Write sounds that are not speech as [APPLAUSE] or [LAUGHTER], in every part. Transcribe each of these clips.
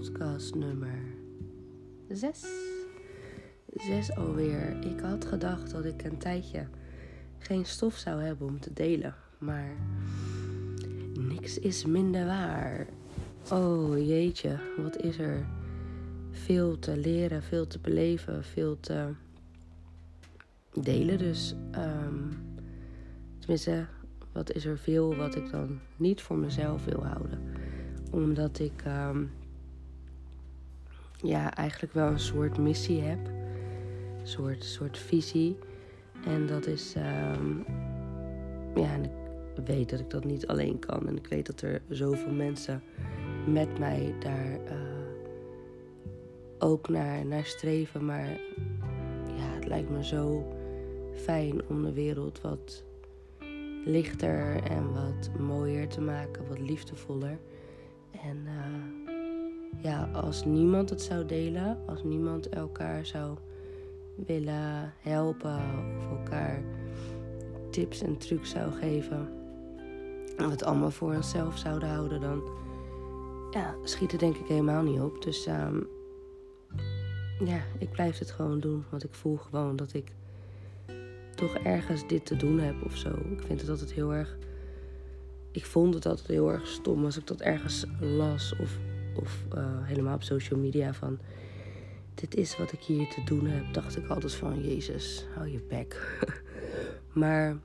podcast nummer 6. 6 alweer. Ik had gedacht dat ik een tijdje geen stof zou hebben om te delen, maar niks is minder waar. Oh jeetje, wat is er veel te leren, veel te beleven, veel te delen. Dus, um, tenminste, wat is er veel wat ik dan niet voor mezelf wil houden. Omdat ik um, ja, eigenlijk wel een soort missie heb. Een soort, soort visie. En dat is, um, ja, en ik weet dat ik dat niet alleen kan. En ik weet dat er zoveel mensen met mij daar uh, ook naar, naar streven. Maar ja, het lijkt me zo fijn om de wereld wat lichter en wat mooier te maken, wat liefdevoller. En uh, ja, als niemand het zou delen, als niemand elkaar zou willen helpen of elkaar tips en trucs zou geven en we het allemaal voor onszelf zouden houden, dan ja, schiet het denk ik helemaal niet op. Dus um, ja, ik blijf het gewoon doen, want ik voel gewoon dat ik toch ergens dit te doen heb of zo. Ik vind het altijd heel erg. Ik vond het altijd heel erg stom als ik dat ergens las of, of uh, helemaal op social media van. Dit is wat ik hier te doen heb. Dacht ik altijd van Jezus, hou je bek. [LAUGHS] maar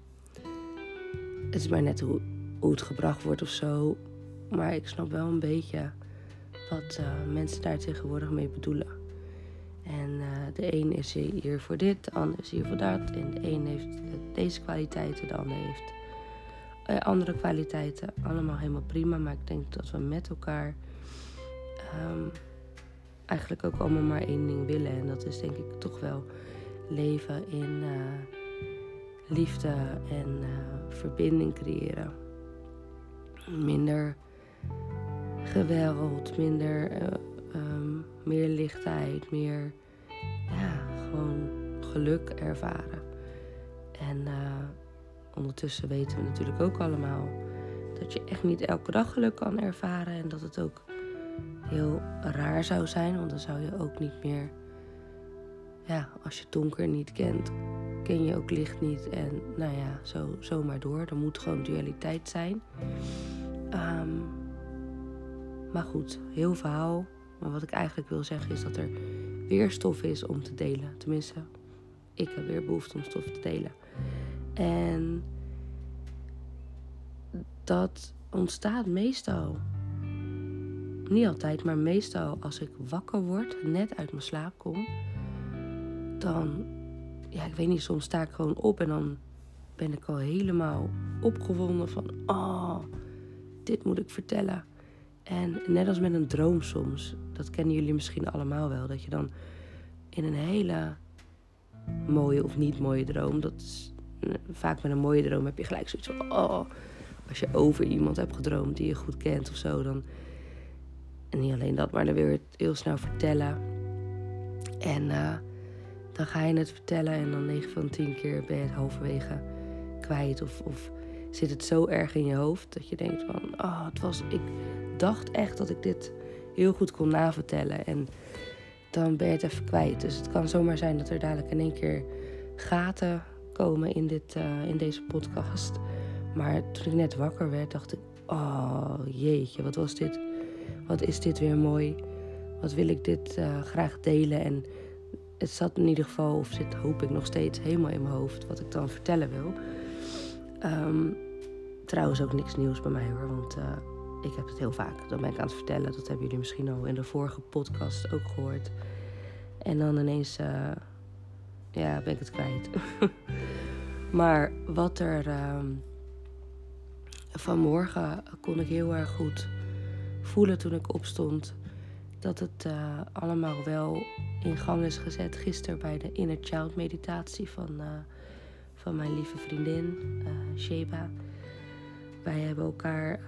het is maar net hoe, het gebracht wordt of zo. Maar ik snap wel een beetje wat uh, mensen daar tegenwoordig mee bedoelen. En uh, de een is hier voor dit, de ander is hier voor dat. En de een heeft deze kwaliteiten, de ander heeft andere kwaliteiten. Allemaal helemaal prima, maar ik denk dat we met elkaar um, eigenlijk ook allemaal maar één ding willen. En dat is denk ik toch wel leven in uh, liefde en verbinding creëren. Minder geweld, minder um, meer lichtheid, meer ja, gewoon geluk ervaren. En ondertussen weten we natuurlijk ook allemaal dat je echt niet elke dag geluk kan ervaren. En dat het ook heel raar zou zijn, want dan zou je ook niet meer. Ja, als je donker niet kent, ken je ook licht niet. En nou ja, zo, zo maar door. Er moet gewoon dualiteit zijn. Um, maar goed, heel verhaal. Maar wat ik eigenlijk wil zeggen is dat er weer stof is om te delen. Tenminste, ik heb weer behoefte om stof te delen. En dat ontstaat meestal, niet altijd, maar meestal als ik wakker word, net uit mijn slaap kom, dan, ja, ik weet niet, soms sta ik gewoon op en dan ben ik al helemaal opgewonden van, oh, dit moet ik vertellen. En net als met een droom soms, dat kennen jullie misschien allemaal wel, dat je dan in een hele mooie of niet mooie droom, dat is, eh, vaak met een mooie droom heb je gelijk zoiets van, oh, als je over iemand hebt gedroomd die je goed kent of zo, dan, en niet alleen dat, maar dan wil je het heel snel vertellen. En uh, dan ga je het vertellen en dan 9 van 10 keer ben je het halverwege kwijt of, of zit het zo erg in je hoofd dat je denkt van, oh, het was, ik dacht echt dat ik dit heel goed kon navertellen. En dan ben je het even kwijt. Dus het kan zomaar zijn dat er dadelijk in één keer gaten komen in, dit, uh, in deze podcast. Maar toen ik net wakker werd, dacht ik: Oh jeetje, wat was dit? Wat is dit weer mooi? Wat wil ik dit uh, graag delen? En het zat in ieder geval, of zit hoop ik nog steeds helemaal in mijn hoofd, wat ik dan vertellen wil. Um, trouwens ook niks nieuws bij mij hoor, want uh, ik heb het heel vaak. Dan ben ik aan het vertellen. Dat hebben jullie misschien al in de vorige podcast ook gehoord. En dan ineens, uh, ja, ben ik het kwijt. [LAUGHS] maar wat er uh, vanmorgen kon ik heel erg goed voelen toen ik opstond. Dat het uh, allemaal wel in gang is gezet. Gisteren bij de Inner Child meditatie van, uh, van mijn lieve vriendin Sheba. Wij hebben elkaar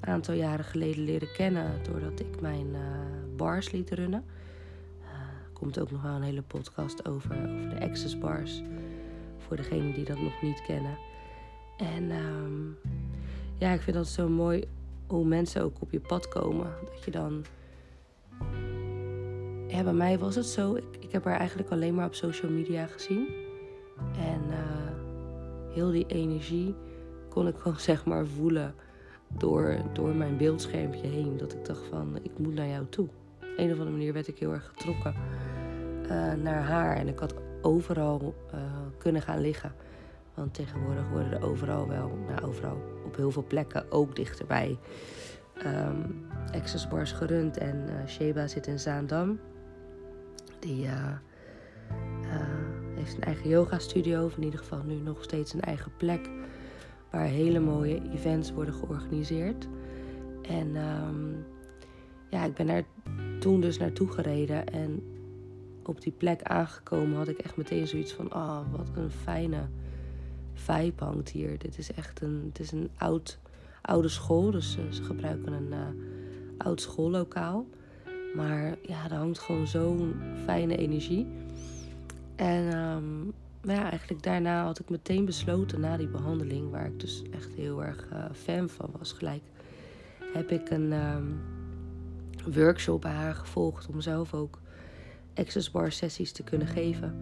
een aantal jaren geleden leren kennen doordat ik mijn bars liet runnen. Er komt ook nog wel een hele podcast over, over de access bars. Voor degenen die dat nog niet kennen. En um, ja, ik vind dat zo mooi hoe mensen ook op je pad komen. Dat je dan ja, bij mij was het zo. Ik, ik heb haar eigenlijk alleen maar op social media gezien. En uh, heel die energie kon ik gewoon [LAUGHS] zeg maar voelen door, door mijn beeldschermpje heen. Dat ik dacht van, ik moet naar jou toe. Op een of andere manier werd ik heel erg getrokken uh, naar haar. En ik had overal uh, kunnen gaan liggen. Want tegenwoordig worden er overal wel, nou overal, op heel veel plekken, ook dichterbij, um, access bars gerund. En uh, Sheba zit in Zaandam. Die uh, heeft een eigen yoga studio, of in ieder geval nu nog steeds een eigen plek. Waar hele mooie events worden georganiseerd. En um, ja, ik ben daar toen dus naartoe gereden. En op die plek aangekomen had ik echt meteen zoiets van... Ah, oh, wat een fijne vibe hangt hier. Dit is echt een, het is een oud, oude school. Dus uh, ze gebruiken een uh, oud schoollokaal. Maar ja, er hangt gewoon zo'n fijne energie. En um, maar ja, eigenlijk daarna had ik meteen besloten na die behandeling, waar ik dus echt heel erg uh, fan van was, gelijk heb ik een um, workshop bij haar gevolgd om zelf ook access bar sessies te kunnen geven.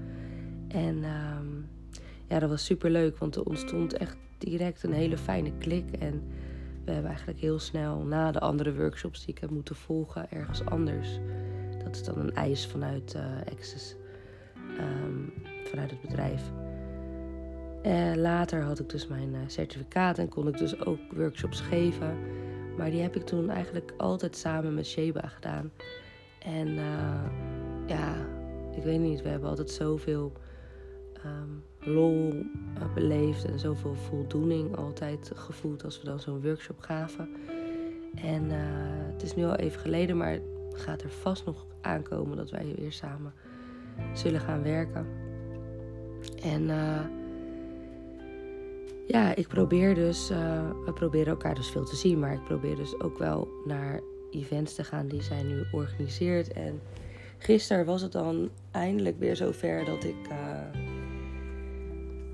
En um, ja, dat was super leuk, want er ontstond echt direct een hele fijne klik. En we hebben eigenlijk heel snel na de andere workshops die ik heb moeten volgen, ergens anders. Dat is dan een eis vanuit uh, Access, um, vanuit het bedrijf. En later had ik dus mijn uh, certificaat en kon ik dus ook workshops geven. Maar die heb ik toen eigenlijk altijd samen met Sheba gedaan. En uh, ja, ik weet niet, we hebben altijd zoveel um, lol uh, beleefd en zoveel voldoening altijd gevoeld als we dan zo'n workshop gaven. En uh, het is nu al even geleden, maar gaat er vast nog aankomen dat wij weer samen zullen gaan werken. En uh, ja, ik probeer dus, we proberen elkaar dus veel te zien, maar ik probeer dus ook wel naar events te gaan die zij nu organiseert. En gisteren was het dan eindelijk weer zover dat ik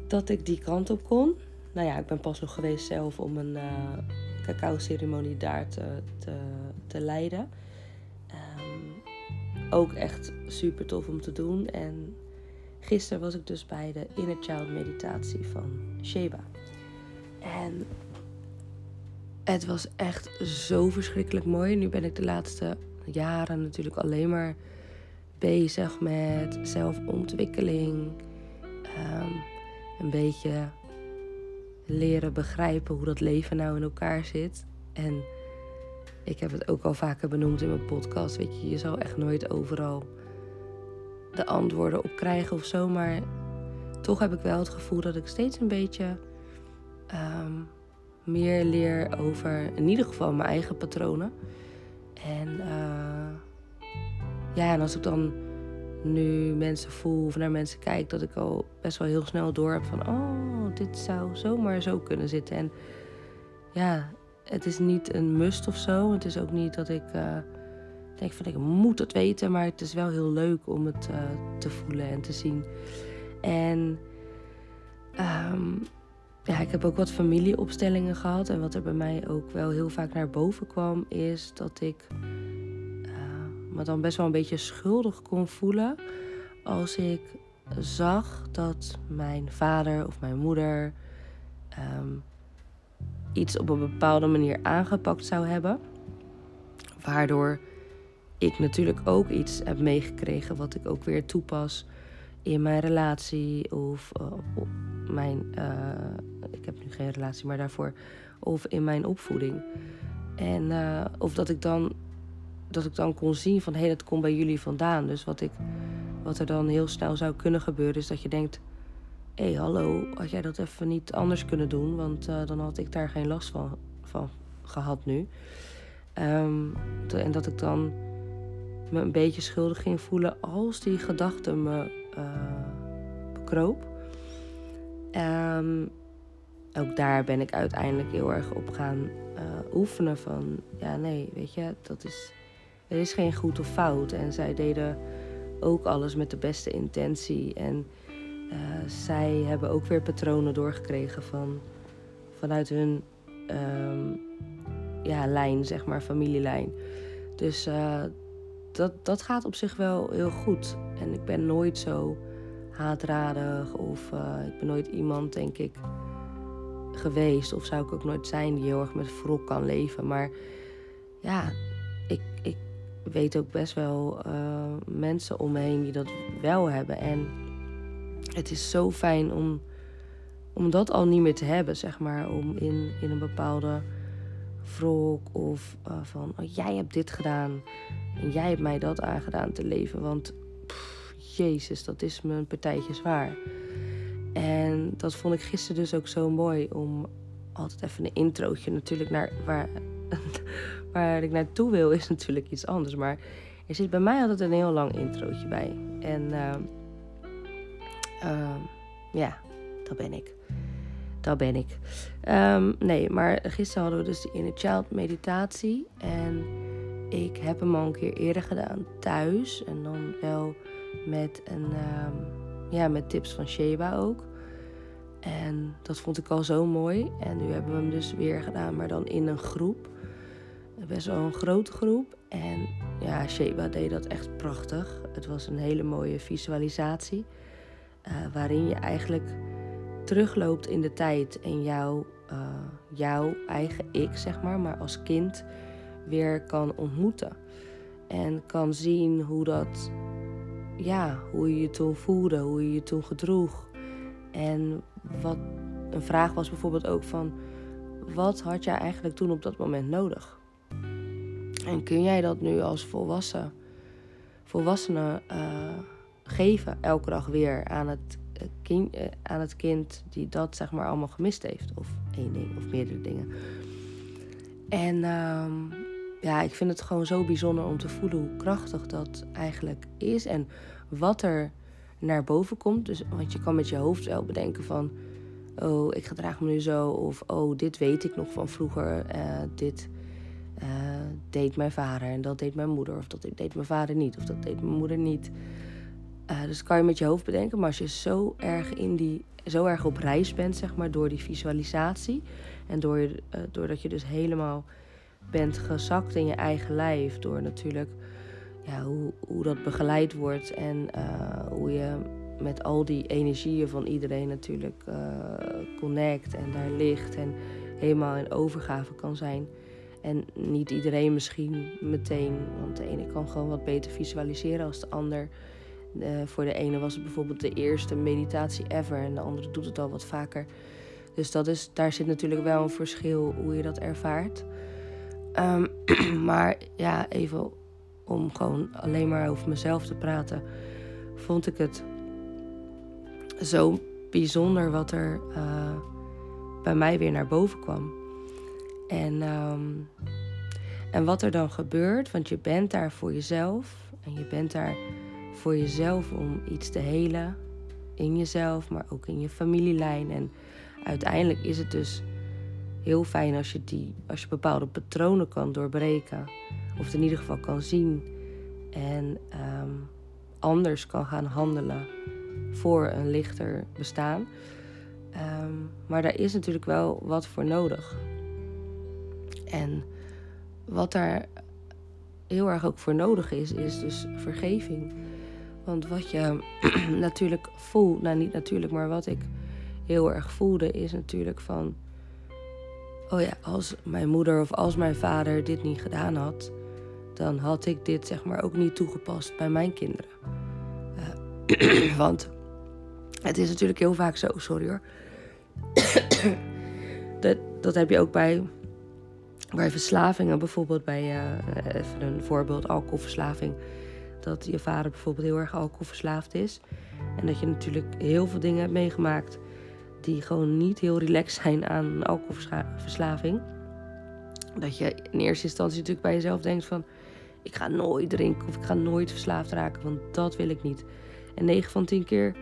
dat ik die kant op kon. Nou ja, ik ben pas nog geweest zelf om een uh, cacao-ceremonie daar te, te, te leiden. Um, ook echt super tof om te doen. En gisteren was ik dus bij de Inner Child meditatie van Sheba. En het was echt zo verschrikkelijk mooi. Nu ben ik de laatste jaren natuurlijk alleen maar bezig met zelfontwikkeling. Um, een beetje leren begrijpen hoe dat leven nou in elkaar zit. En ik heb het ook al vaker benoemd in mijn podcast. Weet je, je zal echt nooit overal de antwoorden op krijgen of zo. Maar toch heb ik wel het gevoel dat ik steeds een beetje um, meer leer over in ieder geval mijn eigen patronen. En uh, ja, en als ik dan nu mensen voel of naar mensen kijk, dat ik al best wel heel snel door heb van, oh, dit zou zomaar zo kunnen zitten. En ja, het is niet een must of zo. Het is ook niet dat ik uh, denk van, ik moet het weten, maar het is wel heel leuk om het uh, te voelen en te zien. En um, ja, ik heb ook wat familieopstellingen gehad. En wat er bij mij ook wel heel vaak naar boven kwam, is dat ik me dan best wel een beetje schuldig kon voelen als ik zag dat mijn vader of mijn moeder um, iets op een bepaalde manier aangepakt zou hebben. Waardoor ik natuurlijk ook iets heb meegekregen wat ik ook weer toepas in mijn relatie of uh, op mijn. Uh, ik heb nu geen relatie, maar daarvoor. Of in mijn opvoeding. En uh, of dat ik dan dat ik dan kon zien van hé, hey, dat komt bij jullie vandaan. Dus wat, ik, wat er dan heel snel zou kunnen gebeuren, is dat je denkt: hé, hey, hallo, had jij dat even niet anders kunnen doen? Want uh, dan had ik daar geen last van, van gehad nu. Um, en dat ik dan me een beetje schuldig ging voelen als die gedachte me uh, bekroop. Um, ook daar ben ik uiteindelijk heel erg op gaan uh, oefenen van ja nee weet je dat is er is geen goed of fout. En zij deden ook alles met de beste intentie. En uh, zij hebben ook weer patronen doorgekregen van, vanuit hun um, ja, lijn, zeg maar, familielijn. Dus uh, dat, dat gaat op zich wel heel goed. En ik ben nooit zo haatradig of uh, ik ben nooit iemand, denk ik, geweest. Of zou ik ook nooit zijn die heel erg met wrok kan leven. Maar ja, weet ook best wel uh, mensen om me heen die dat wel hebben. En het is zo fijn om, om dat al niet meer te hebben, zeg maar. Om in, in een bepaalde wrok of uh, van oh, jij hebt dit gedaan en jij hebt mij dat aangedaan te leven. Want jezus, dat is me een partijtje zwaar. En dat vond ik gisteren dus ook zo mooi om altijd even een introotje natuurlijk naar waar, waar ik naartoe wil is [LAUGHS] natuurlijk iets anders. Maar er zit bij mij altijd een heel lang introotje bij. En uh, uh, ja, dat ben ik. Dat ben ik. Um, nee, maar gisteren hadden we dus de Inner Child meditatie. En ik heb hem al een keer eerder gedaan thuis. En dan wel met, een, ja, met tips van Sheba ook. En dat vond ik al zo mooi. En nu hebben we hem dus weer gedaan, maar dan in een groep. Best wel een grote groep. En ja, Sheba deed dat echt prachtig. Het was een hele mooie visualisatie. Uh, waarin je eigenlijk terugloopt in de tijd en jouw, uh, jouw eigen ik, zeg maar, maar als kind weer kan ontmoeten. En kan zien hoe dat, ja, hoe je je toen voelde, hoe je je toen gedroeg. En wat een vraag was bijvoorbeeld ook van, wat had jij eigenlijk toen op dat moment nodig? En kun jij dat nu als volwassen, volwassene uh, geven, elke dag weer aan het, kind, uh, aan het kind die dat zeg maar allemaal gemist heeft? Of één ding of meerdere dingen. En um, ja, ik vind het gewoon zo bijzonder om te voelen hoe krachtig dat eigenlijk is. En wat er naar boven komt. Dus, want je kan met je hoofd wel bedenken van... Oh, ik gedraag me nu zo. Of oh, dit weet ik nog van vroeger. Uh, dit uh, deed mijn vader en dat deed mijn moeder. Of dat deed mijn vader niet. Of dat deed mijn moeder niet. Uh, dus kan je met je hoofd bedenken. Maar als je zo erg, in die, zo erg op reis bent, zeg maar, door die visualisatie. En door, doordat je dus helemaal bent gezakt in je eigen lijf. Door natuurlijk ja, hoe, hoe dat begeleid wordt en uh, hoe je met al die energieën van iedereen natuurlijk uh, connect en daar ligt en helemaal in overgave kan zijn. En niet iedereen misschien meteen, want de ene kan gewoon wat beter visualiseren als de ander. Uh, voor de ene was het bijvoorbeeld de eerste meditatie ever en de andere doet het al wat vaker. Dus dat is, daar zit natuurlijk wel een verschil hoe je dat ervaart. Um, [CLEARS THROAT] maar ja, even om gewoon alleen maar over mezelf te praten, vond ik het zo bijzonder wat er uh, bij mij weer naar boven kwam. En, um, en wat er dan gebeurt, want je bent daar voor jezelf en je bent daar voor jezelf om iets te helen in jezelf, maar ook in je familielijn. En uiteindelijk is het dus heel fijn als je, die, als je bepaalde patronen kan doorbreken. Of het in ieder geval kan zien. En um, anders kan gaan handelen voor een lichter bestaan. Um, maar daar is natuurlijk wel wat voor nodig. En wat daar heel erg ook voor nodig is, is dus vergeving. Want wat je [CLEARS THROAT] natuurlijk voelt, nou niet natuurlijk, maar wat ik heel erg voelde, is natuurlijk van: oh ja, als mijn moeder of als mijn vader dit niet gedaan had, dan had ik dit zeg maar ook niet toegepast bij mijn kinderen. Uh, [CLEARS THROAT] want het is natuurlijk heel vaak zo, sorry hoor. [CLEARS THROAT] dat, dat heb je ook bij, bij verslavingen, bijvoorbeeld bij, uh, even een voorbeeld, alcoholverslaving. Dat je vader bijvoorbeeld heel erg alcoholverslaafd is. En dat je natuurlijk heel veel dingen hebt meegemaakt die gewoon niet heel relaxed zijn aan alcoholverslaving. Dat je in eerste instantie natuurlijk bij jezelf denkt van ik ga nooit drinken of ik ga nooit verslaafd raken, want dat wil ik niet. En 9 van 10 keer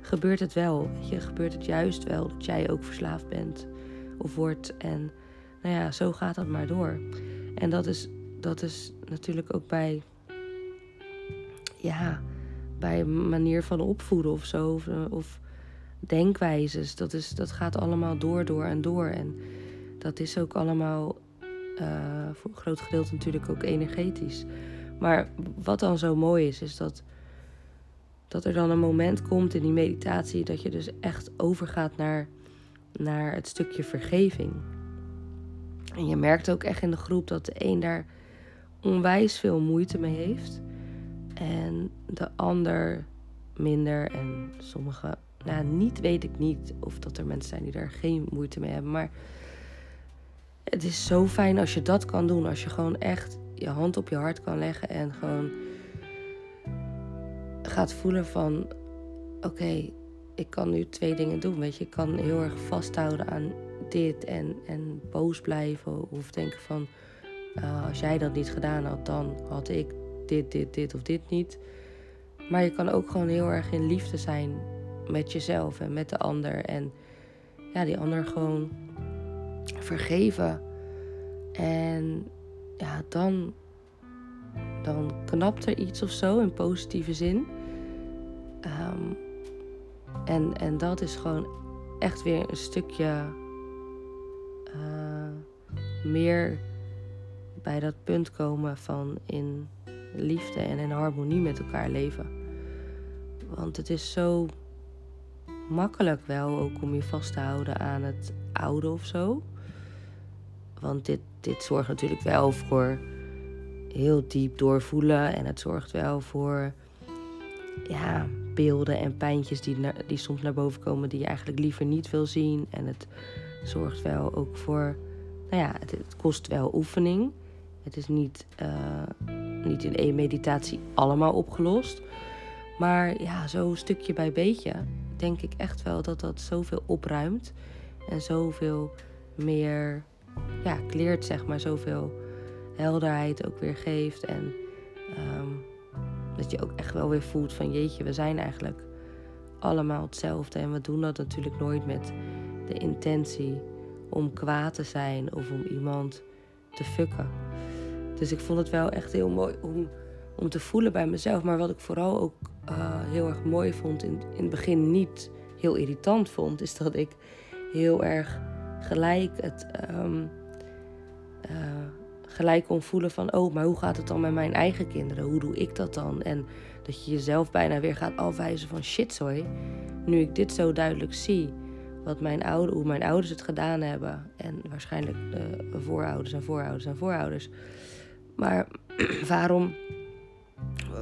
gebeurt het wel. Je, gebeurt het juist wel dat jij ook verslaafd bent of wordt. En nou ja, zo gaat dat maar door. En dat is, dat is natuurlijk ook bij, ja, bij manier van opvoeden of zo. Of, of denkwijzes. Dat, is, dat gaat allemaal door, door en door. En dat is ook allemaal uh, voor een groot gedeelte natuurlijk ook energetisch. Maar wat dan zo mooi is, is dat, dat er dan een moment komt in die meditatie dat je dus echt overgaat naar, naar het stukje vergeving. En je merkt ook echt in de groep dat de een daar onwijs veel moeite mee heeft. En de ander minder. En sommige, nou niet weet ik niet of dat er mensen zijn die daar geen moeite mee hebben. Maar het is zo fijn als je dat kan doen. Als je gewoon echt je hand op je hart kan leggen en gewoon gaat voelen van oké, ik kan nu twee dingen doen. Weet je, ik kan heel erg vasthouden aan dit en, en boos blijven. Of denken van uh, als jij dat niet gedaan had, dan had ik dit, dit, dit of dit niet. Maar je kan ook gewoon heel erg in liefde zijn met jezelf en met de ander. En ja, die ander gewoon vergeven. En ja, dan, dan knapt er iets of zo in positieve zin. Ehm, en, en dat is gewoon echt weer een stukje meer bij dat punt komen van in liefde en in harmonie met elkaar leven. Want het is zo makkelijk wel ook om je vast te houden aan het oude of zo. Want dit, dit zorgt natuurlijk wel voor heel diep doorvoelen. En het zorgt wel voor ja, beelden en pijntjes die, die soms naar boven komen die je eigenlijk liever niet wil zien. En het zorgt wel ook voor, nou ja, het, kost wel oefening. Het is niet, uh, niet in één meditatie allemaal opgelost. Maar ja, zo stukje bij beetje denk ik echt wel dat dat zoveel opruimt. En zoveel meer ja, kleert, zeg maar. Zoveel helderheid ook weer geeft. En um, dat je ook echt wel weer voelt van jeetje, we zijn eigenlijk allemaal hetzelfde. En we doen dat natuurlijk nooit met de intentie om kwaad te zijn of om iemand te fucken. Dus ik vond het wel echt heel mooi om, om te voelen bij mezelf. Maar wat ik vooral ook uh, heel erg mooi vond, in, in het begin niet heel irritant vond, is dat ik heel erg gelijk het. Um, uh, gelijk kon voelen van, oh, maar hoe gaat het dan met mijn eigen kinderen? Hoe doe ik dat dan? En dat je jezelf bijna weer gaat afwijzen van, shit, sorry. Nu ik dit zo duidelijk zie, wat mijn oude, hoe mijn ouders het gedaan hebben. En waarschijnlijk de voorouders en voorouders en voorouders. Maar [CLEARS THROAT] waarom,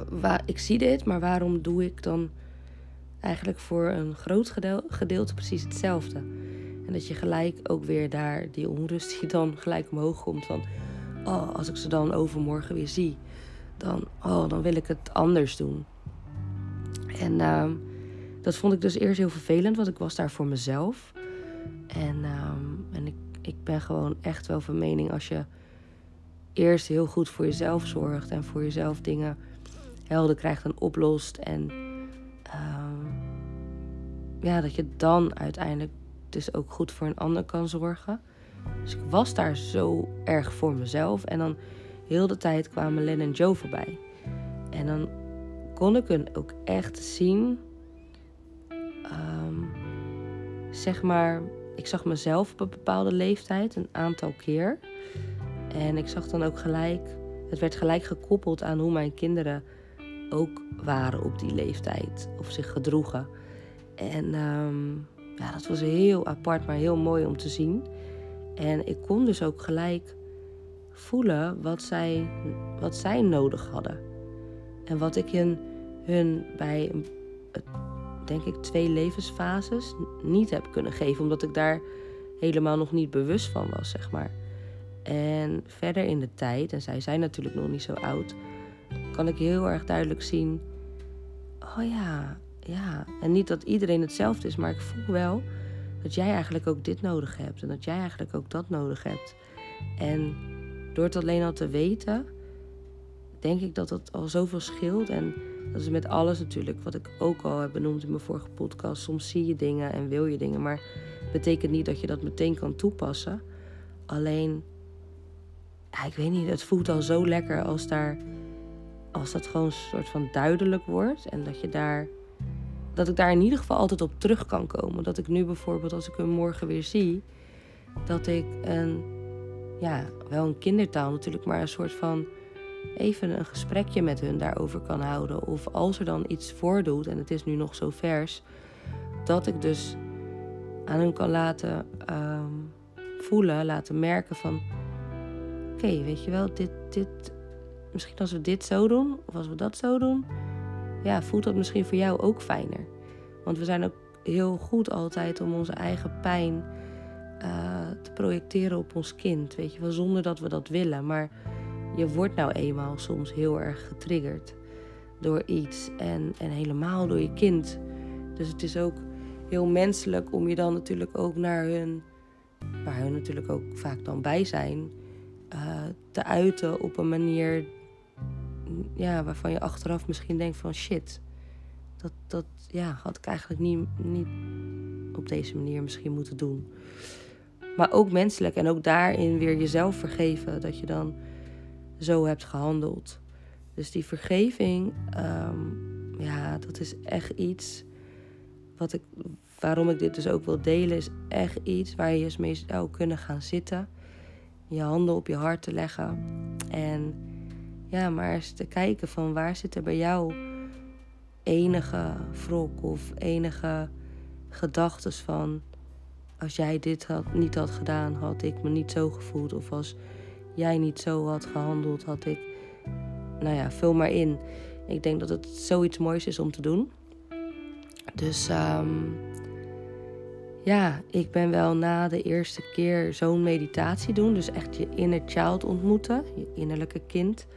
waar, ik zie dit, maar waarom doe ik dan eigenlijk voor een groot gedeelte precies hetzelfde? En dat je gelijk ook weer daar die onrust die dan gelijk omhoog komt van, oh, als ik ze dan overmorgen weer zie, dan, oh, dan wil ik het anders doen. En uh, dat vond ik dus eerst heel vervelend, want ik was daar voor mezelf. En, uh, en ik, ik ben gewoon echt wel van mening als je eerst heel goed voor jezelf zorgt en voor jezelf dingen helder krijgt en oplost. En uh, ja, dat je dan uiteindelijk dus ook goed voor een ander kan zorgen. Dus ik was daar zo erg voor mezelf. En dan heel de tijd kwamen Len en Joe voorbij. En dan kon ik hun ook echt zien. Um, zeg maar, ik zag mezelf op een bepaalde leeftijd een aantal keer. En ik zag dan ook gelijk, het werd gelijk gekoppeld aan hoe mijn kinderen ook waren op die leeftijd. Of zich gedroegen. En um, ja, dat was heel apart, maar heel mooi om te zien. En ik kon dus ook gelijk voelen wat zij, wat zij nodig hadden. En wat ik hun, hun bij, denk ik, twee levensfases niet heb kunnen geven. Omdat ik daar helemaal nog niet bewust van was, zeg maar. En verder in de tijd, en zij zijn natuurlijk nog niet zo oud, kan ik heel erg duidelijk zien. Oh ja, ja. En niet dat iedereen hetzelfde is, maar ik voel wel dat jij eigenlijk ook dit nodig hebt en dat jij eigenlijk ook dat nodig hebt. En door het alleen al te weten, denk ik dat dat al zoveel scheelt. En dat is met alles natuurlijk, wat ik ook al heb benoemd in mijn vorige podcast. Soms zie je dingen en wil je dingen, maar betekent niet dat je dat meteen kan toepassen. Alleen, ja, ik weet niet, het voelt al zo lekker als daar, als dat gewoon een soort van duidelijk wordt en dat je daar dat ik daar in ieder geval altijd op terug kan komen. Dat ik nu bijvoorbeeld, als ik hem morgen weer zie, dat ik een, ja, wel een kindertaal natuurlijk, maar een soort van even een gesprekje met hun daarover kan houden. Of als er dan iets voordoet en het is nu nog zo vers, dat ik dus aan hun kan laten ehm, voelen, laten merken van oké, weet je wel, dit, dit, misschien als we dit zo doen, of als we dat zo doen, ja, voelt dat misschien voor jou ook fijner. Want we zijn ook heel goed altijd om onze eigen pijn uh, te projecteren op ons kind, weet je wel, zonder dat we dat willen. Maar je wordt nou eenmaal soms heel erg getriggerd door iets en, en helemaal door je kind. Dus het is ook heel menselijk om je dan natuurlijk ook naar hun, waar hun natuurlijk ook vaak dan bij zijn, uh, te uiten op een manier ja, waarvan je achteraf misschien denkt van shit, dat, dat ja, had ik eigenlijk niet, niet op deze manier misschien moeten doen. Maar ook menselijk en ook daarin weer jezelf vergeven dat je dan zo hebt gehandeld. Dus die vergeving, um, ja, dat is echt iets wat ik, waarom ik dit dus ook wil delen, is echt iets waar je eens mee zou kunnen gaan zitten. Je handen op je hart te leggen. En ja, maar eens te kijken van waar zit er bij jou enige wrok of enige gedachtes van als jij dit had, niet had gedaan, had ik me niet zo gevoeld. Of als jij niet zo had gehandeld, had ik. Nou ja, vul maar in. Ik denk dat het zoiets moois is om te doen. Dus um, ja, ik ben wel na de eerste keer zo'n meditatie doen. Dus echt je inner child ontmoeten, je innerlijke kind.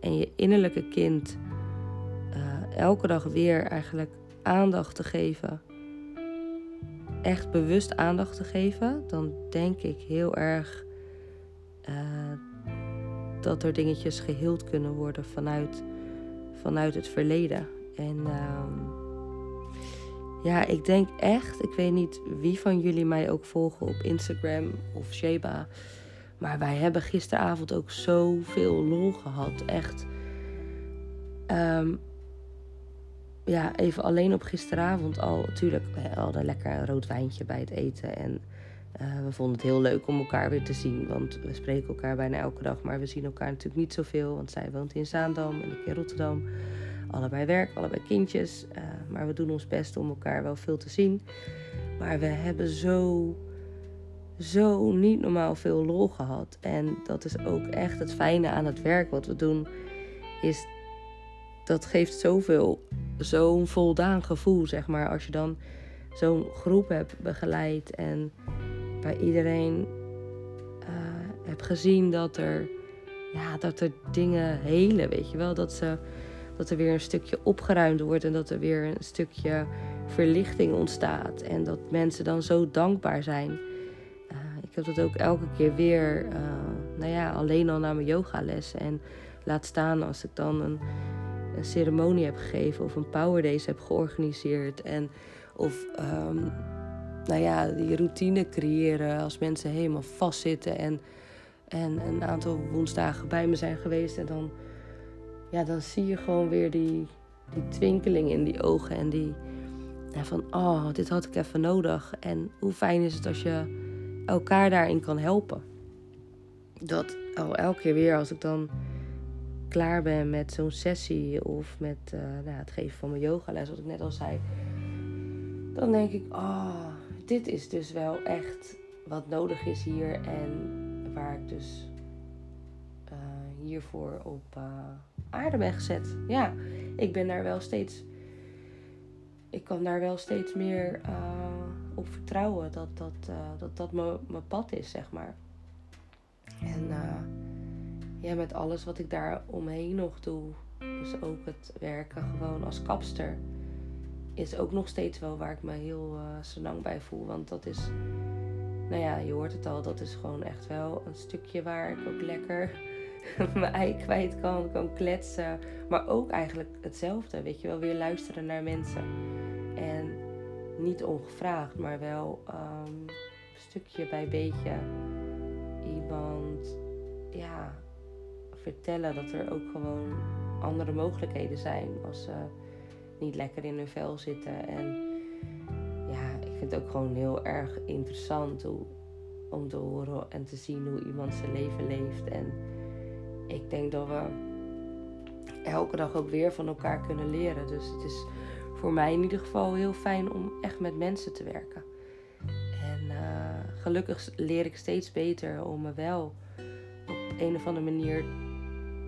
En je innerlijke kind uh, elke dag weer eigenlijk aandacht te geven. Echt bewust aandacht te geven. Dan denk ik heel erg uh, dat er dingetjes geheeld kunnen worden vanuit, vanuit het verleden. En uh, ja, ik denk echt, ik weet niet wie van jullie mij ook volgen op Instagram of Sheba. Maar wij hebben gisteravond ook zoveel lol gehad. Echt. Um, ja, even alleen op gisteravond al. Natuurlijk, we hadden lekker een rood wijntje bij het eten. En uh, we vonden het heel leuk om elkaar weer te zien. Want we spreken elkaar bijna elke dag. Maar we zien elkaar natuurlijk niet zoveel. Want zij woont in Zaandam en ik in Rotterdam allebei werk, allebei kindjes. Uh, maar we doen ons best om elkaar wel veel te zien. Maar we hebben zo, zo niet normaal veel lol gehad. En dat is ook echt het fijne aan het werk wat we doen. Is dat geeft zoveel, zo'n voldaan gevoel, zeg maar. Als je dan zo'n groep hebt begeleid en bij iedereen uh, hebt gezien dat er, ja, dat er dingen helen, weet je wel. Dat ze dat er weer een stukje opgeruimd wordt en dat er weer een stukje verlichting ontstaat. En dat mensen dan zo dankbaar zijn. Uh, ik heb dat ook elke keer weer, uh, nou ja, alleen al naar mijn yogales. En laat staan als ik dan een, een ceremonie heb gegeven of een power days heb georganiseerd. En of, um, nou ja, die routine creëren als mensen helemaal vastzitten en, en een aantal woensdagen bij me zijn geweest. En dan ja, dan zie je gewoon weer die, die twinkeling in die ogen. En die van, oh, dit had ik even nodig. En hoe fijn is het als je elkaar daarin kan helpen. Dat oh, elke keer weer als ik dan klaar ben met zo'n sessie of met uh, nou, het geven van mijn yogales, wat ik net al zei. Dan denk ik, oh, dit is dus wel echt wat nodig is hier. En waar ik dus uh, hiervoor op, uh, aarde ben gezet. Ja, ik ben daar wel steeds. Ik kan daar wel steeds meer uh, op vertrouwen dat dat, dat, dat mijn pad is, zeg maar. En ja, met alles wat ik daar omheen nog doe, dus ook het werken gewoon als kapster, is ook nog steeds wel waar ik me heel zo lang bij voel. Want dat is, nou ja, je hoort het al, dat is gewoon echt wel een stukje waar ik ook lekker [LAUGHS] mijn ei kwijt kan, kan kletsen. Maar ook eigenlijk hetzelfde, weet je wel, weer luisteren naar mensen. En niet ongevraagd, maar wel um, stukje bij beetje iemand, ja, vertellen dat er ook gewoon andere mogelijkheden zijn als ze niet lekker in hun vel zitten. En ja, ik vind het ook gewoon heel erg interessant om te horen en te zien hoe iemand zijn leven leeft. En ik denk dat we elke dag ook weer van elkaar kunnen leren. Dus het is voor mij in ieder geval heel fijn om echt met mensen te werken. En uh, gelukkig leer ik steeds beter om me wel op een of andere manier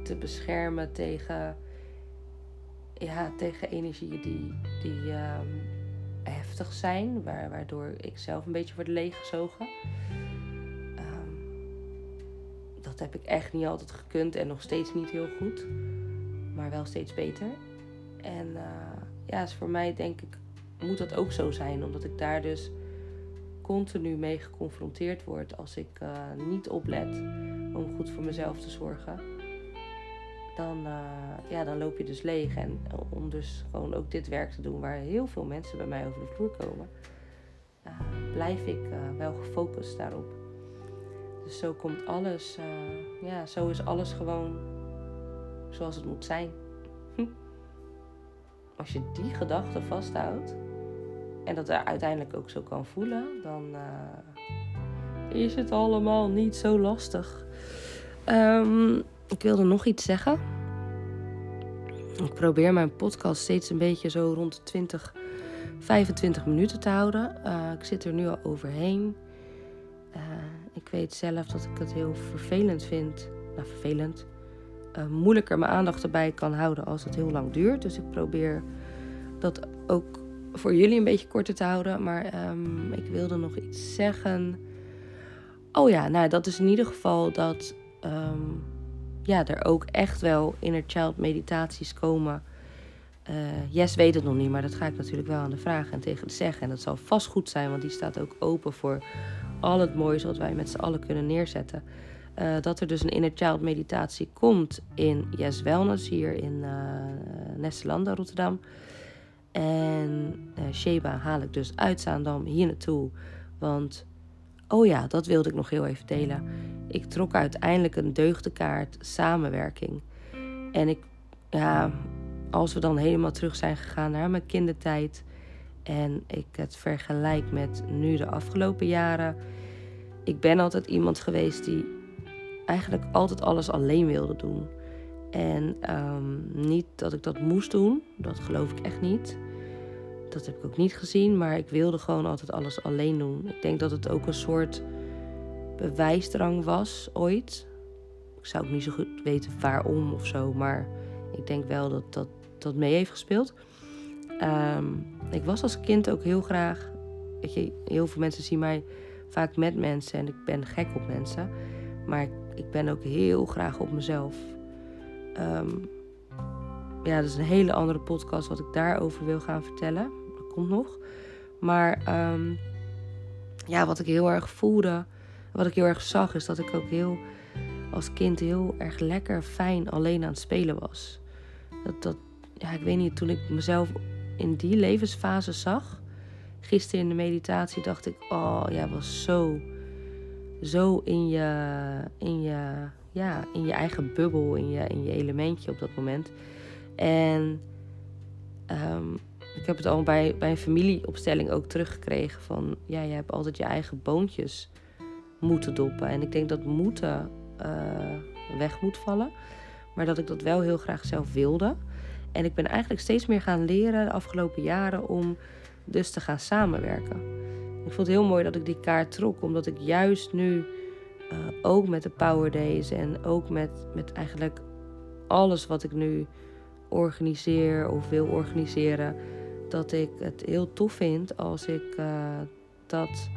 te beschermen tegen, ja, tegen energieën die, die um, heftig zijn, waardoor ik zelf een beetje word leeggezogen. Um, dat heb ik echt niet altijd gekund en nog steeds niet heel goed, maar wel steeds beter. En uh, ja, is voor mij denk ik, moet dat ook zo zijn, omdat ik daar dus continu mee geconfronteerd word als ik uh, niet oplet om goed voor mezelf te zorgen. Dan, uh, ja, dan loop je dus leeg. En om dus gewoon ook dit werk te doen waar heel veel mensen bij mij over de vloer komen, uh, blijf ik wel gefocust daarop. Dus zo komt alles, ja, zo is alles gewoon zoals het moet zijn. [LAUGHS] Als je die gedachte vasthoudt, en dat er uiteindelijk ook zo kan voelen, dan is het allemaal niet zo lastig. Um, ik wilde nog iets zeggen. Ik probeer mijn podcast steeds een beetje zo rond de 20, 25 minuten te houden. Uh, ik zit er nu al overheen. Uh, ik weet zelf dat ik het heel vervelend vind. Nou, vervelend. moeilijker mijn aandacht erbij kan houden als het heel lang duurt. Dus ik probeer dat ook voor jullie een beetje korter te houden. Maar um, ik wilde nog iets zeggen. Oh ja, nou dat is in ieder geval dat um, ja, er ook echt wel inner child meditaties komen. Uh, Yes weet het nog niet, maar dat ga ik natuurlijk wel aan de vragen en tegen de zeggen. En dat zal vast goed zijn, want die staat ook open voor al het moois wat wij met z'n allen kunnen neerzetten. Uh, dat er dus een inner child meditatie komt in Yes Wellness hier in uh, Nestelanda, Rotterdam. En Sheba haal ik dus uit Zaandam hier naartoe. Want, oh ja, dat wilde ik nog heel even delen. Ik trok uiteindelijk een deugdekaart samenwerking. En ik, ja, als we dan helemaal terug zijn gegaan naar mijn kindertijd. En ik het vergelijk met nu de afgelopen jaren. Ik ben altijd iemand geweest die eigenlijk altijd alles alleen wilde doen. En um, niet dat ik dat moest doen, dat geloof ik echt niet. Dat heb ik ook niet gezien, maar ik wilde gewoon altijd alles alleen doen. Ik denk dat het ook een soort bewijsdrang was ooit. Ik zou ook niet zo goed weten waarom of zo, maar ik denk wel dat dat, dat mee heeft gespeeld. Um, ik was als kind ook heel graag. Weet je, heel veel mensen zien mij vaak met mensen en ik ben gek op mensen. Maar ik, ik ben ook heel graag op mezelf. Um, ja, dat is een hele andere podcast wat ik daarover wil gaan vertellen. Nog. Maar um, ja, wat ik heel erg voelde, wat ik heel erg zag, is dat ik ook heel als kind heel erg lekker fijn alleen aan het spelen was. Dat, dat, ja, ik weet niet, toen ik mezelf in die levensfase zag, gisteren in de meditatie, dacht ik, oh, jij was zo, zo in je, in je, ja, in je eigen bubbel, in je, in je elementje op dat moment. En um, ik heb het al bij, bij een familieopstelling ook teruggekregen van... ja, je hebt altijd je eigen boontjes moeten doppen. En ik denk dat moeten uh, weg moet vallen. Maar dat ik dat wel heel graag zelf wilde. En ik ben eigenlijk steeds meer gaan leren de afgelopen jaren om dus te gaan samenwerken. Ik vond het heel mooi dat ik die kaart trok, omdat ik juist nu uh, ook met de Power Days en ook met, met eigenlijk alles wat ik nu organiseer of wil organiseren, dat ik het heel tof vind als ik uh, dat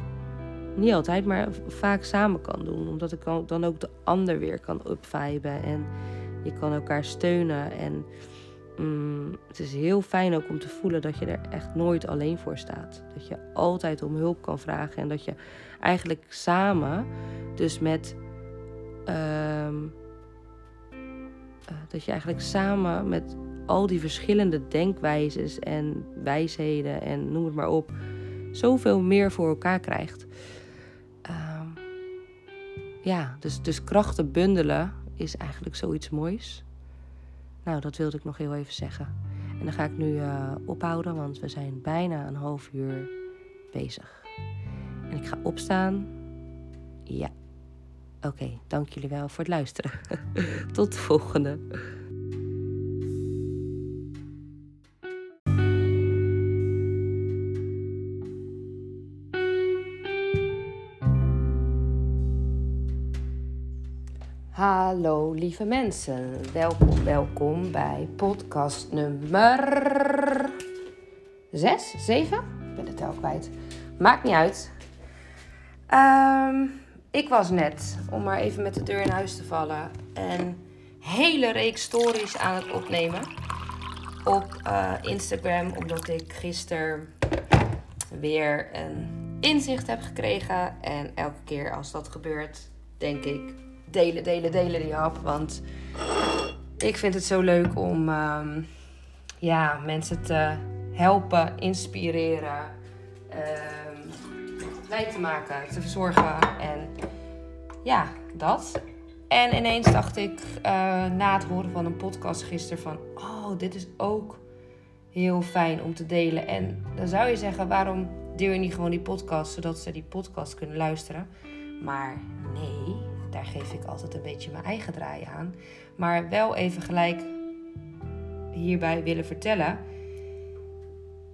niet altijd, maar vaak samen kan doen. Omdat ik dan ook de ander weer kan upviben en je kan elkaar steunen. En mm, het is heel fijn ook om te voelen dat je er echt nooit alleen voor staat. Dat je altijd om hulp kan vragen en dat je eigenlijk samen, dus met. Uh, dat je eigenlijk samen met al die verschillende denkwijzes en wijsheden en noem het maar op, zoveel meer voor elkaar krijgt. Uh, ja, dus, dus krachten bundelen is eigenlijk zoiets moois. Nou, dat wilde ik nog heel even zeggen. En dan ga ik nu uh, ophouden, want we zijn bijna een half uur bezig. En ik ga opstaan. Ja. Oké, dank jullie wel voor het luisteren. [LAUGHS] Tot de volgende. Hallo lieve mensen, welkom, welkom bij podcast nummer 6, 7? Ik ben het tel kwijt. Maakt niet uit. Ehm, ik was net, om maar even met de deur in huis te vallen, een hele reeks stories aan het opnemen op uh, Instagram, omdat ik gisteren weer een inzicht heb gekregen. En elke keer als dat gebeurt, denk ik, delen, delen, delen die hap. Want ik vind het zo leuk om um, ja, mensen te helpen, inspireren, um, te maken, te verzorgen. En ja, dat. En ineens dacht ik uh, na het horen van een podcast gisteren van... Oh, dit is ook heel fijn om te delen. En dan zou je zeggen, waarom deel je niet gewoon die podcast... zodat ze die podcast kunnen luisteren? Maar nee, geef ik altijd een beetje mijn eigen draai aan. Maar wel even gelijk hierbij willen vertellen.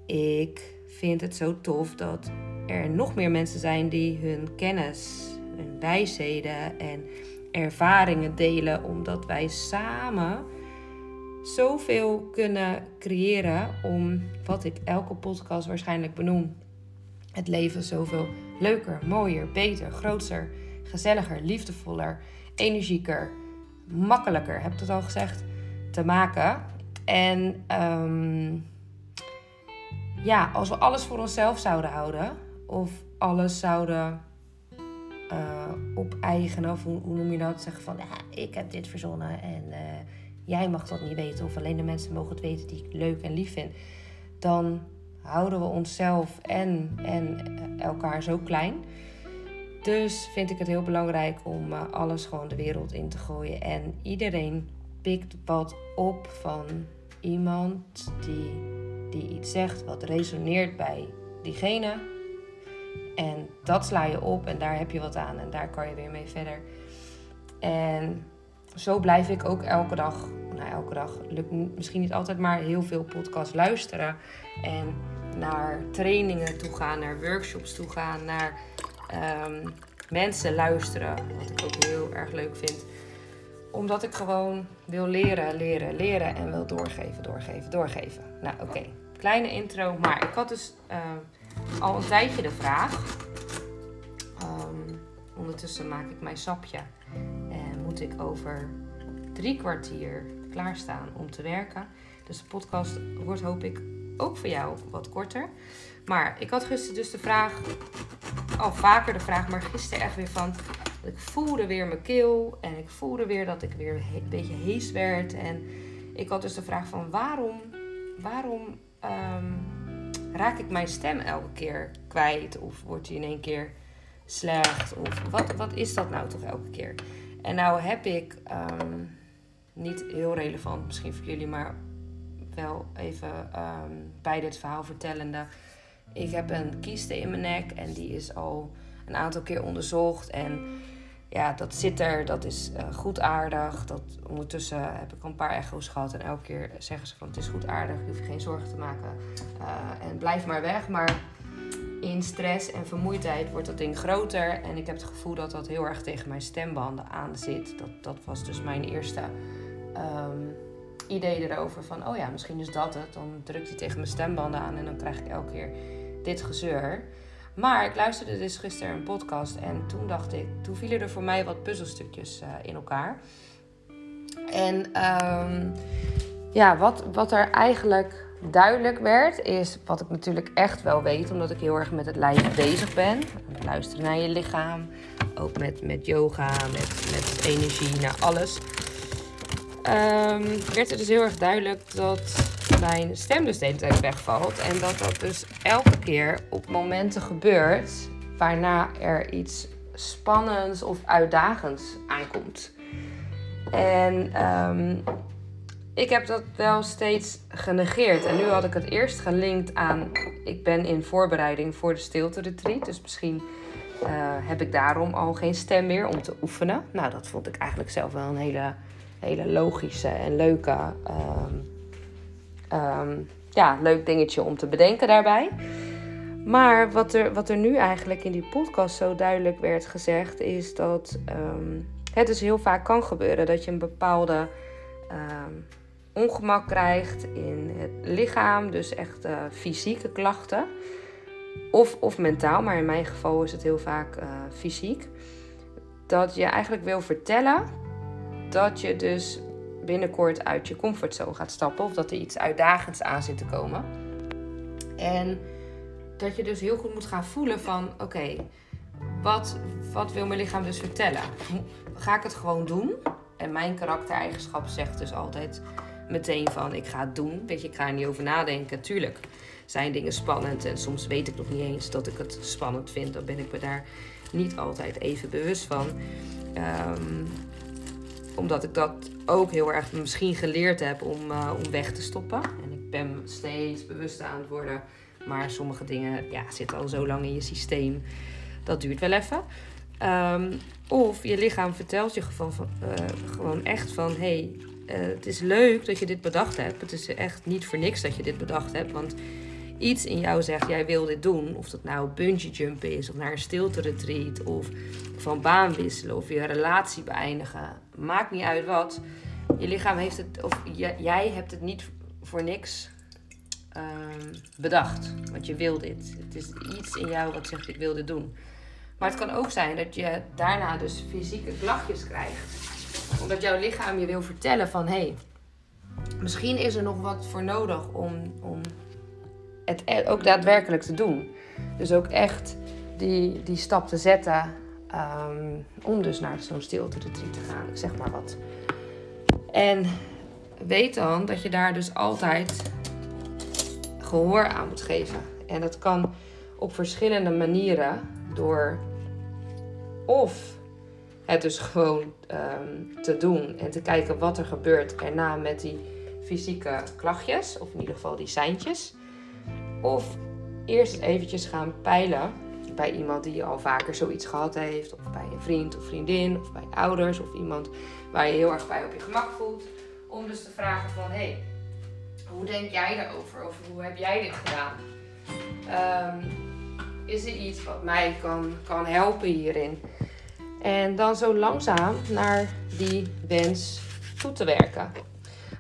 Ik vind het zo tof dat er nog meer mensen zijn die hun kennis, hun wijsheden en ervaringen delen, omdat wij samen zoveel kunnen creëren om wat ik elke podcast waarschijnlijk benoem. Het leven zoveel leuker, mooier, beter, groter, gezelliger, liefdevoller, energieker, makkelijker, heb ik het al gezegd, te maken. En um, ja, als we alles voor onszelf zouden houden, of alles zouden uh, op-eigenen, of hoe, noem je dat? Zeggen van, ja, ik heb dit verzonnen en uh, jij mag dat niet weten, of alleen de mensen mogen het weten die ik leuk en lief vind. Dan houden we onszelf en, en elkaar zo klein. Dus vind ik het heel belangrijk om uh, alles gewoon de wereld in te gooien. En iedereen pikt wat op van iemand die, die iets zegt wat resoneert bij diegene. En dat sla je op en daar heb je wat aan en daar kan je weer mee verder. En zo blijf ik ook elke dag, nou elke dag, lukt misschien niet altijd, maar heel veel podcasts luisteren. En naar trainingen toe gaan, naar workshops toe gaan, naar um, mensen luisteren. Wat ik ook heel erg leuk vind. Omdat ik gewoon wil leren, leren, leren en wil doorgeven, doorgeven, doorgeven. Nou oké, kleine intro. Maar ik had dus uh, al een tijdje de vraag. Um, ondertussen maak ik mijn sapje. En moet ik over drie kwartier klaarstaan om te werken. Dus de podcast wordt hoop ik ook voor jou wat korter. Maar ik had gisteren dus de vraag, al vaker de vraag, maar gisteren echt weer van. Ik voelde weer mijn keel en ik voelde weer dat ik weer een beetje hees werd. En ik had dus de vraag van waarom, waarom um, raak ik mijn stem elke keer kwijt? Of wordt die in één keer slecht? Of wat, wat is dat nou toch elke keer? En nou heb ik, um, niet heel relevant misschien voor jullie, maar wel even um, bij dit verhaal vertellende. Ik heb een kieste in mijn nek en die is al een aantal keer onderzocht. En ja, dat zit er, dat is uh, goed aardig. Dat, ondertussen heb ik een paar echo's gehad. En elke keer zeggen ze van het is goed aardig, je hoeft je geen zorgen te maken. Uh, en blijf maar weg. Maar in stress en vermoeidheid wordt dat ding groter. En ik heb het gevoel dat dat heel erg tegen mijn stembanden aan zit. Dat, dat was dus mijn eerste um, idee erover. Van oh ja, misschien is dat het. Dan drukt hij tegen mijn stembanden aan en dan krijg ik elke keer dit gezeur. Maar ik luisterde dus gisteren een podcast en toen dacht ik, toen vielen er voor mij wat puzzelstukjes uh, in elkaar. En um, ja, wat, wat er eigenlijk duidelijk werd, is wat ik natuurlijk echt wel weet, omdat ik heel erg met het lijf bezig ben. Luisteren naar je lichaam, ook met, met yoga, met, met energie, naar alles. Um, werd het dus heel erg duidelijk dat mijn stem dus de hele tijd wegvalt. En dat dat dus elke keer op momenten gebeurt waarna er iets spannends of uitdagends aankomt. En um, ik heb dat wel steeds genegeerd. En nu had ik het eerst gelinkt aan. Ik ben in voorbereiding voor de stilte retreat. Dus misschien uh, heb ik daarom al geen stem meer om te oefenen. Nou, dat vond ik eigenlijk zelf wel een hele, hele logische en leuke. Um, um, ja, leuk dingetje om te bedenken daarbij. Maar wat er, wat er nu eigenlijk in die podcast zo duidelijk werd gezegd, is dat um, het dus heel vaak kan gebeuren dat je een bepaalde ehm, ongemak krijgt in het lichaam, dus echt uh, fysieke klachten. Of, of mentaal, maar in mijn geval is het heel vaak uh, fysiek. Dat je eigenlijk wil vertellen dat je dus binnenkort uit je comfortzone gaat stappen. Of dat er iets uitdagends aan zit te komen. En dat je dus heel goed moet gaan voelen van oké, wat, wat wil mijn lichaam dus vertellen? [LAUGHS] Ga ik het gewoon doen? En mijn karaktereigenschap zegt dus altijd meteen van ik ga het doen. Weet je, ik ga er niet over nadenken. Tuurlijk zijn dingen spannend en soms weet ik nog niet eens dat ik het spannend vind. Dan ben ik me daar niet altijd even bewust van. Um, omdat ik dat ook heel erg misschien geleerd heb om, uh, om weg te stoppen. En ik ben steeds bewuster aan het worden. Maar sommige dingen ja, zitten al zo lang in je systeem. Dat duurt wel even. Um, of je lichaam vertelt je gewoon, van, uh, gewoon echt van... Hey, uh, het is leuk dat je dit bedacht hebt. Het is echt niet voor niks dat je dit bedacht hebt. Want iets in jou zegt, jij wil dit doen. Of dat nou bungee jumpen is, of naar een stilte retreat, of van baan wisselen, of je relatie beëindigen. Maakt niet uit wat. Je lichaam heeft het, of jij hebt het niet voor niks um, bedacht. Want je wil dit. Het is iets in jou wat zegt, ik wil dit doen. Maar het kan ook zijn dat je daarna dus fysieke klachtjes krijgt. Omdat jouw lichaam je wil vertellen van, hé, hey, misschien is er nog wat voor nodig om, om het e- ook daadwerkelijk te doen. Dus ook echt die, die stap te zetten um, om dus naar zo'n stilte te gaan. Zeg maar wat. En weet dan dat je daar dus altijd gehoor aan moet geven. En dat kan op verschillende manieren door of het dus gewoon um, te doen en te kijken wat er gebeurt erna met die fysieke klachtjes, of in ieder geval die seintjes. Of eerst eventjes gaan peilen bij iemand die al vaker zoiets gehad heeft. Of bij een vriend of vriendin. Of bij ouders. Of iemand waar je heel erg bij op je gemak voelt. Om dus te vragen van... Hé, hey, hoe denk jij daarover? Of hoe heb jij dit gedaan? Um, is er iets wat mij kan, kan helpen hierin? En dan zo langzaam naar die wens toe te werken.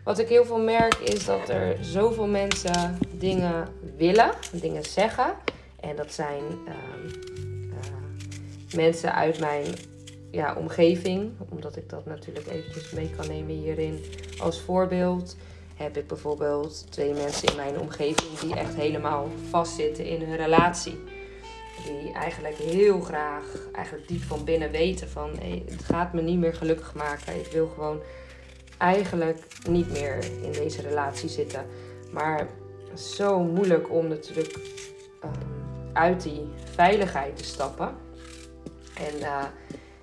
Wat ik heel veel merk is dat er zoveel mensen dingen willen, dingen zeggen. En dat zijn uh, uh, mensen uit mijn ja, omgeving, omdat ik dat natuurlijk eventjes mee kan nemen hierin als voorbeeld. Heb ik bijvoorbeeld twee mensen in mijn omgeving die echt helemaal vastzitten in hun relatie. Die eigenlijk heel graag, eigenlijk diep van binnen weten van hey, het gaat me niet meer gelukkig maken. Ik wil gewoon eigenlijk niet meer in deze relatie zitten. Maar zo moeilijk om natuurlijk um, uit die veiligheid te stappen. En, uh,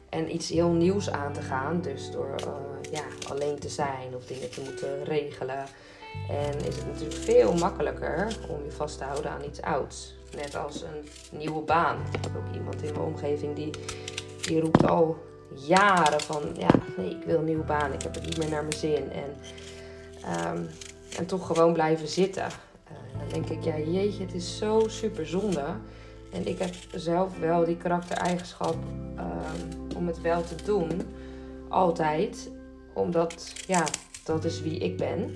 en iets heel nieuws aan te gaan. Dus door uh, ja, alleen te zijn of dingen te moeten regelen. En is het natuurlijk veel makkelijker om je vast te houden aan iets ouds. Net als een nieuwe baan. Ik heb ook iemand in mijn omgeving die, die roept al jaren van ja, nee, ik wil een nieuwe baan, ik heb het niet meer naar mijn zin. En, um, en toch gewoon blijven zitten. Dan denk ik, ja jeetje, het is zo super zonde. En ik heb zelf wel die karaktereigenschap um, om het wel te doen. Altijd. Omdat, ja, dat is wie ik ben.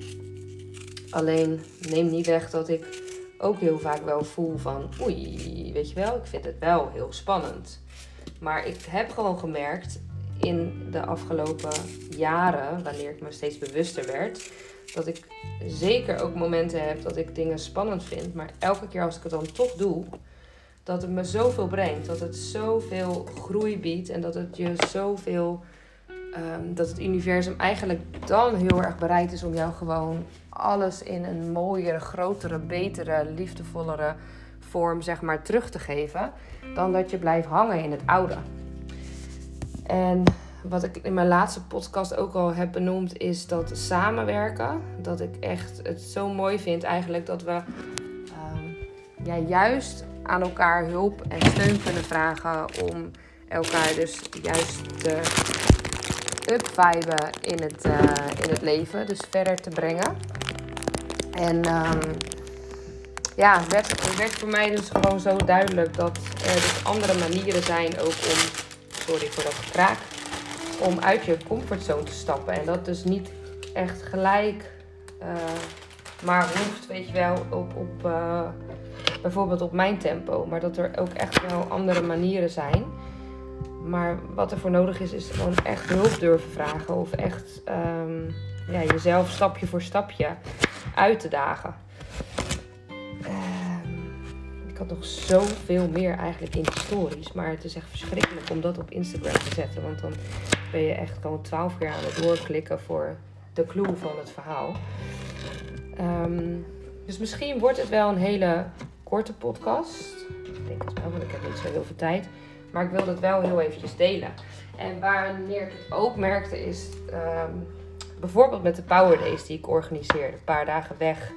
Alleen neem niet weg dat ik ook heel vaak wel voel van... Oei, weet je wel, ik vind het wel heel spannend. Maar ik heb gewoon gemerkt in de afgelopen jaren, wanneer ik me steeds bewuster werd, dat ik zeker ook momenten heb dat ik dingen spannend vind. Maar elke keer als ik het dan toch doe, dat het me zoveel brengt. Dat het zoveel groei biedt en dat het je zoveel. Um, dat het universum eigenlijk dan heel erg bereid is om jou gewoon alles in een mooiere, grotere, betere, liefdevollere vorm zeg maar terug te geven. Dan dat je blijft hangen in het oude. En wat ik in mijn laatste podcast ook al heb benoemd, is dat samenwerken. Dat ik echt het zo mooi vind eigenlijk dat we um, ja, juist aan elkaar hulp en steun kunnen vragen om elkaar dus juist te upviben in het, uh, in het leven. Dus verder te brengen. En um, ja, het werd voor mij dus gewoon zo duidelijk dat er dus andere manieren zijn ook om sorry voor dat gekraak. Om uit je comfortzone te stappen. En dat dus niet echt gelijk, uh, maar hoeft, weet je wel, op, op uh, bijvoorbeeld op mijn tempo. Maar dat er ook echt wel andere manieren zijn. Maar wat er voor nodig is, is gewoon echt hulp durven vragen. Of echt um, ja, jezelf stapje voor stapje uit te dagen. ik had nog zoveel meer eigenlijk in de stories. Maar het is echt verschrikkelijk om dat op Instagram te zetten. Want dan ben je echt gewoon twaalf keer aan het doorklikken voor de clue van het verhaal. Um, dus misschien wordt het wel een hele korte podcast. Ik denk het wel, want ik heb niet zo heel veel tijd. Maar ik wilde het wel heel eventjes delen. En wanneer ik het ook merkte is um, bijvoorbeeld met de Power Days die ik organiseerde. Een paar dagen weg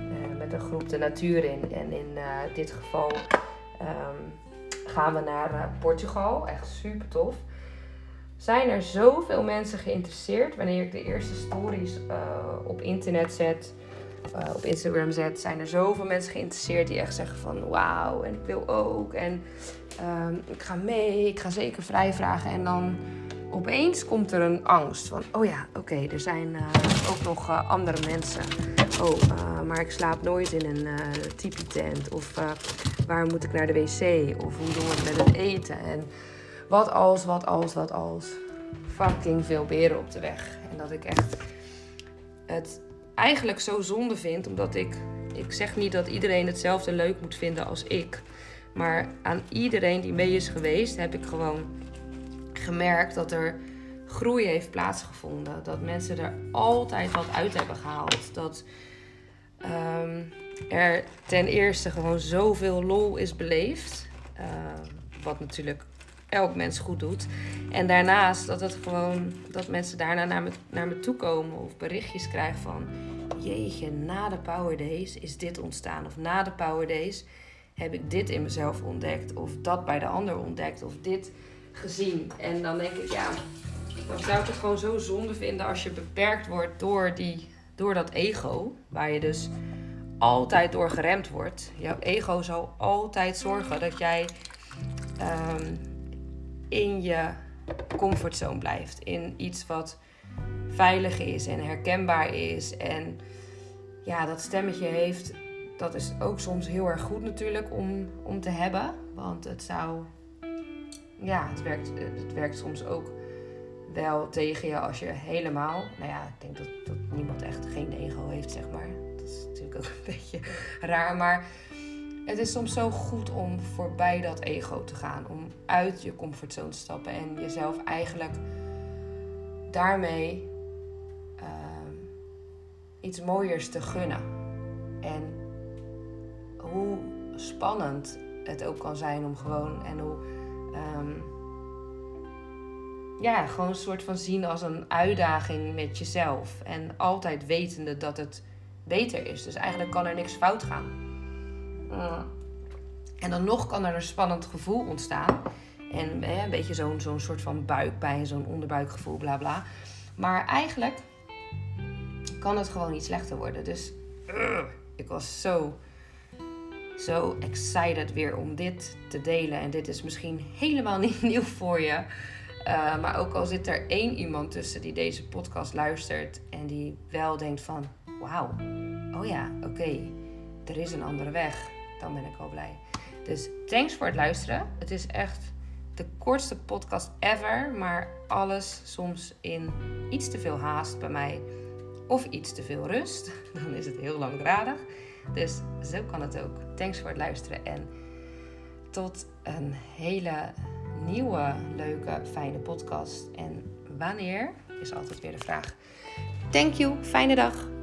uh, met een groep de natuur in. En in uh, dit geval um, gaan we naar uh, Portugal. Echt super tof zijn er zoveel mensen geïnteresseerd. Wanneer ik de eerste stories uh, op internet zet, uh, op Instagram zet, zijn er zoveel mensen geïnteresseerd die echt zeggen van wauw en ik wil ook en uh, ik ga mee, ik ga zeker vrijvragen. En dan opeens komt er een angst van oh ja, oké, er zijn uh, ook nog andere mensen. Oh, maar ik slaap nooit in een tipi-tent. Of waar moet ik naar de wc? Of hoe doen we met het eten? En wat als, wat als, wat als. Fucking veel beren op de weg. En dat ik echt het eigenlijk zo zonde vind, omdat ik. Ik zeg niet dat iedereen hetzelfde leuk moet vinden als ik. Maar aan iedereen die mee is geweest, heb ik gewoon gemerkt dat er groei heeft plaatsgevonden. Dat mensen er altijd wat uit hebben gehaald. Dat um, er ten eerste gewoon zoveel lol is beleefd. Uh, wat natuurlijk elk mens goed doet. En daarnaast dat het gewoon dat mensen daarna naar me, naar me toe komen of berichtjes krijgen van jeetje, na de Power Days is dit ontstaan. Of na de Power Days heb ik dit in mezelf ontdekt. Of dat bij de ander ontdekt. Of dit gezien. En dan denk ik, ja, dan zou ik het gewoon zo zonde vinden als je beperkt wordt door, die, door dat ego. Waar je dus altijd door geremd wordt. Jouw ego zal altijd zorgen dat jij um, in je comfortzone blijft. In iets wat veilig is en herkenbaar is. En ja, dat stemmetje heeft, dat is ook soms heel erg goed natuurlijk om, om te hebben. Want het zou, ja, het werkt, het werkt soms ook wel tegen je als je helemaal, nou ja, ik denk dat, dat niemand echt geen ego heeft, zeg maar. Dat is natuurlijk ook een [LAUGHS] beetje raar, maar het is soms zo goed om voorbij dat ego te gaan. Om uit je comfortzone te stappen en jezelf eigenlijk daarmee uh, iets mooiers te gunnen. En hoe spannend het ook kan zijn om gewoon en hoe. Um, ja, gewoon een soort van zien als een uitdaging met jezelf. En altijd wetende dat het beter is. Dus eigenlijk kan er niks fout gaan. Mm. En dan nog kan er een spannend gevoel ontstaan. En een beetje zo'n soort van buikpijn, zo'n onderbuikgevoel, bla bla. Maar eigenlijk kan het gewoon niet slechter worden. Dus uh, ik was zo, zo excited weer om dit te delen. En dit is misschien helemaal [LAUGHS] niet nieuw voor je. Uh, maar ook al zit er één iemand tussen die deze podcast luistert en die wel denkt van, wauw, oh ja, oké, er is een andere weg dan ben ik al blij. Dus thanks voor het luisteren. Het is echt de kortste podcast ever, maar alles soms in iets te veel haast bij mij of iets te veel rust. [LAUGHS] Dan is het heel langdradig. Dus zo kan het ook. Thanks voor het luisteren en tot een hele nieuwe, leuke, fijne podcast. En wanneer is altijd weer de vraag. Thank you, fijne dag.